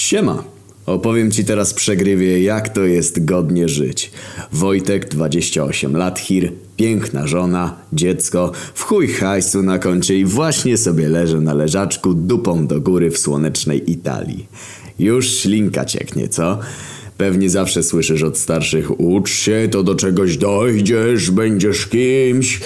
Siema. Opowiem ci teraz przegrywie, jak to jest godnie żyć. Wojtek, 28 lat, Hir, piękna żona, dziecko, w chuj hajsu na koncie i właśnie sobie leżę na leżaczku dupą do góry w słonecznej Italii. Już ślinka cieknie, co? Pewnie zawsze słyszysz od starszych Ucz się, to do czegoś dojdziesz, będziesz kimś.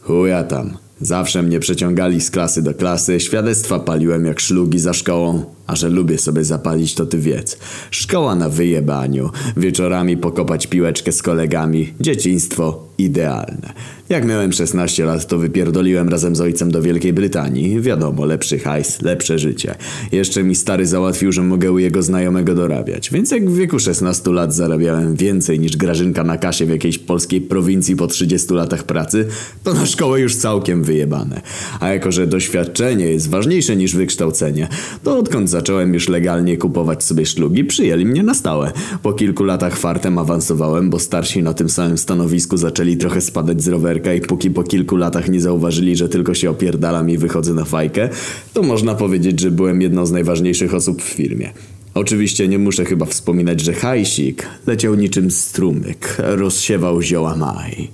Chuja tam. Zawsze mnie przeciągali z klasy do klasy, świadectwa paliłem jak szlugi za szkołą. A że lubię sobie zapalić, to ty wiedz. Szkoła na wyjebaniu, wieczorami pokopać piłeczkę z kolegami, dzieciństwo idealne. Jak miałem 16 lat, to wypierdoliłem razem z ojcem do Wielkiej Brytanii. Wiadomo, lepszy hajs, lepsze życie. Jeszcze mi stary załatwił, że mogę u jego znajomego dorabiać. Więc jak w wieku 16 lat zarabiałem więcej niż Grażynka na kasie w jakiejś polskiej prowincji po 30 latach pracy, to na szkołę już całkiem wyjebane. A jako, że doświadczenie jest ważniejsze niż wykształcenie, to odkąd zacząłem już legalnie kupować sobie szlugi, przyjęli mnie na stałe. Po kilku latach fartem awansowałem, bo starsi na tym samym stanowisku zaczęli trochę spadać z rowerka i póki po kilku latach nie zauważyli, że tylko się opierdalam i wychodzę na fajkę, to można powiedzieć, że byłem jedną z najważniejszych osób w firmie. Oczywiście nie muszę chyba wspominać, że hajsik leciał niczym strumyk, rozsiewał zioła maj.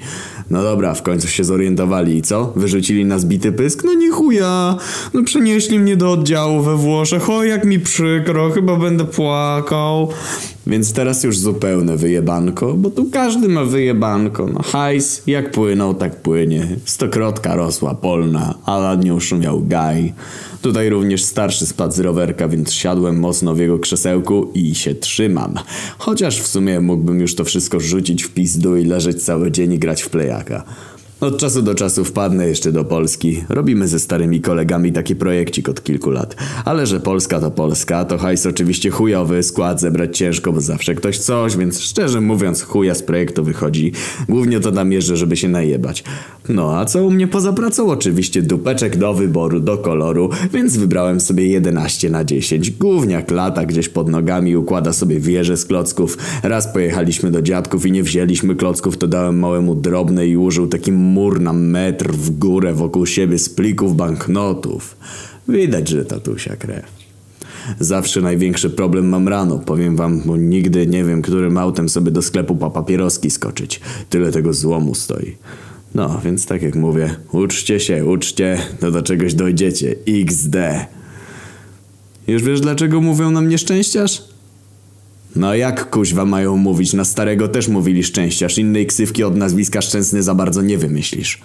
No dobra, w końcu się zorientowali i co? Wyrzucili na zbity pysk? No nie chuja! No przenieśli mnie do oddziału we Włoszech, o jak mi przykro, chyba będę płakał. Więc teraz już zupełne wyjebanko, bo tu każdy ma wyjebanko. No hajs, jak płynął, tak płynie. Stokrotka rosła polna, a nad nią szumiał gaj. Tutaj również starszy spadł z rowerka, więc siadłem mocno w jego krzesełku i się trzymam. Chociaż w sumie mógłbym już to wszystko rzucić w pizdu i leżeć cały dzień i grać w playaka. Od czasu do czasu wpadnę jeszcze do Polski. Robimy ze starymi kolegami taki projekcik od kilku lat. Ale że Polska to Polska, to hajs oczywiście chujowy, skład zebrać ciężko, bo zawsze ktoś coś, więc szczerze mówiąc chuja z projektu wychodzi. Głównie to jeżdżę, żeby się najebać. No a co u mnie poza pracą? Oczywiście dupeczek do wyboru, do koloru, więc wybrałem sobie 11 na 10. Gówniak lata gdzieś pod nogami, układa sobie wieże z klocków. Raz pojechaliśmy do dziadków i nie wzięliśmy klocków, to dałem małemu drobne i użył takim mur na metr w górę wokół siebie z plików banknotów. Widać, że tatusia krew. Zawsze największy problem mam rano, powiem wam, bo nigdy nie wiem, którym autem sobie do sklepu po papieroski skoczyć. Tyle tego złomu stoi. No, więc tak jak mówię, uczcie się, uczcie, to do czegoś dojdziecie. XD. Już wiesz, dlaczego mówią nam nieszczęściarz? No jak kuźwa mają mówić? Na starego też mówili szczęściarz. Innej ksywki od nazwiska szczęsny za bardzo nie wymyślisz.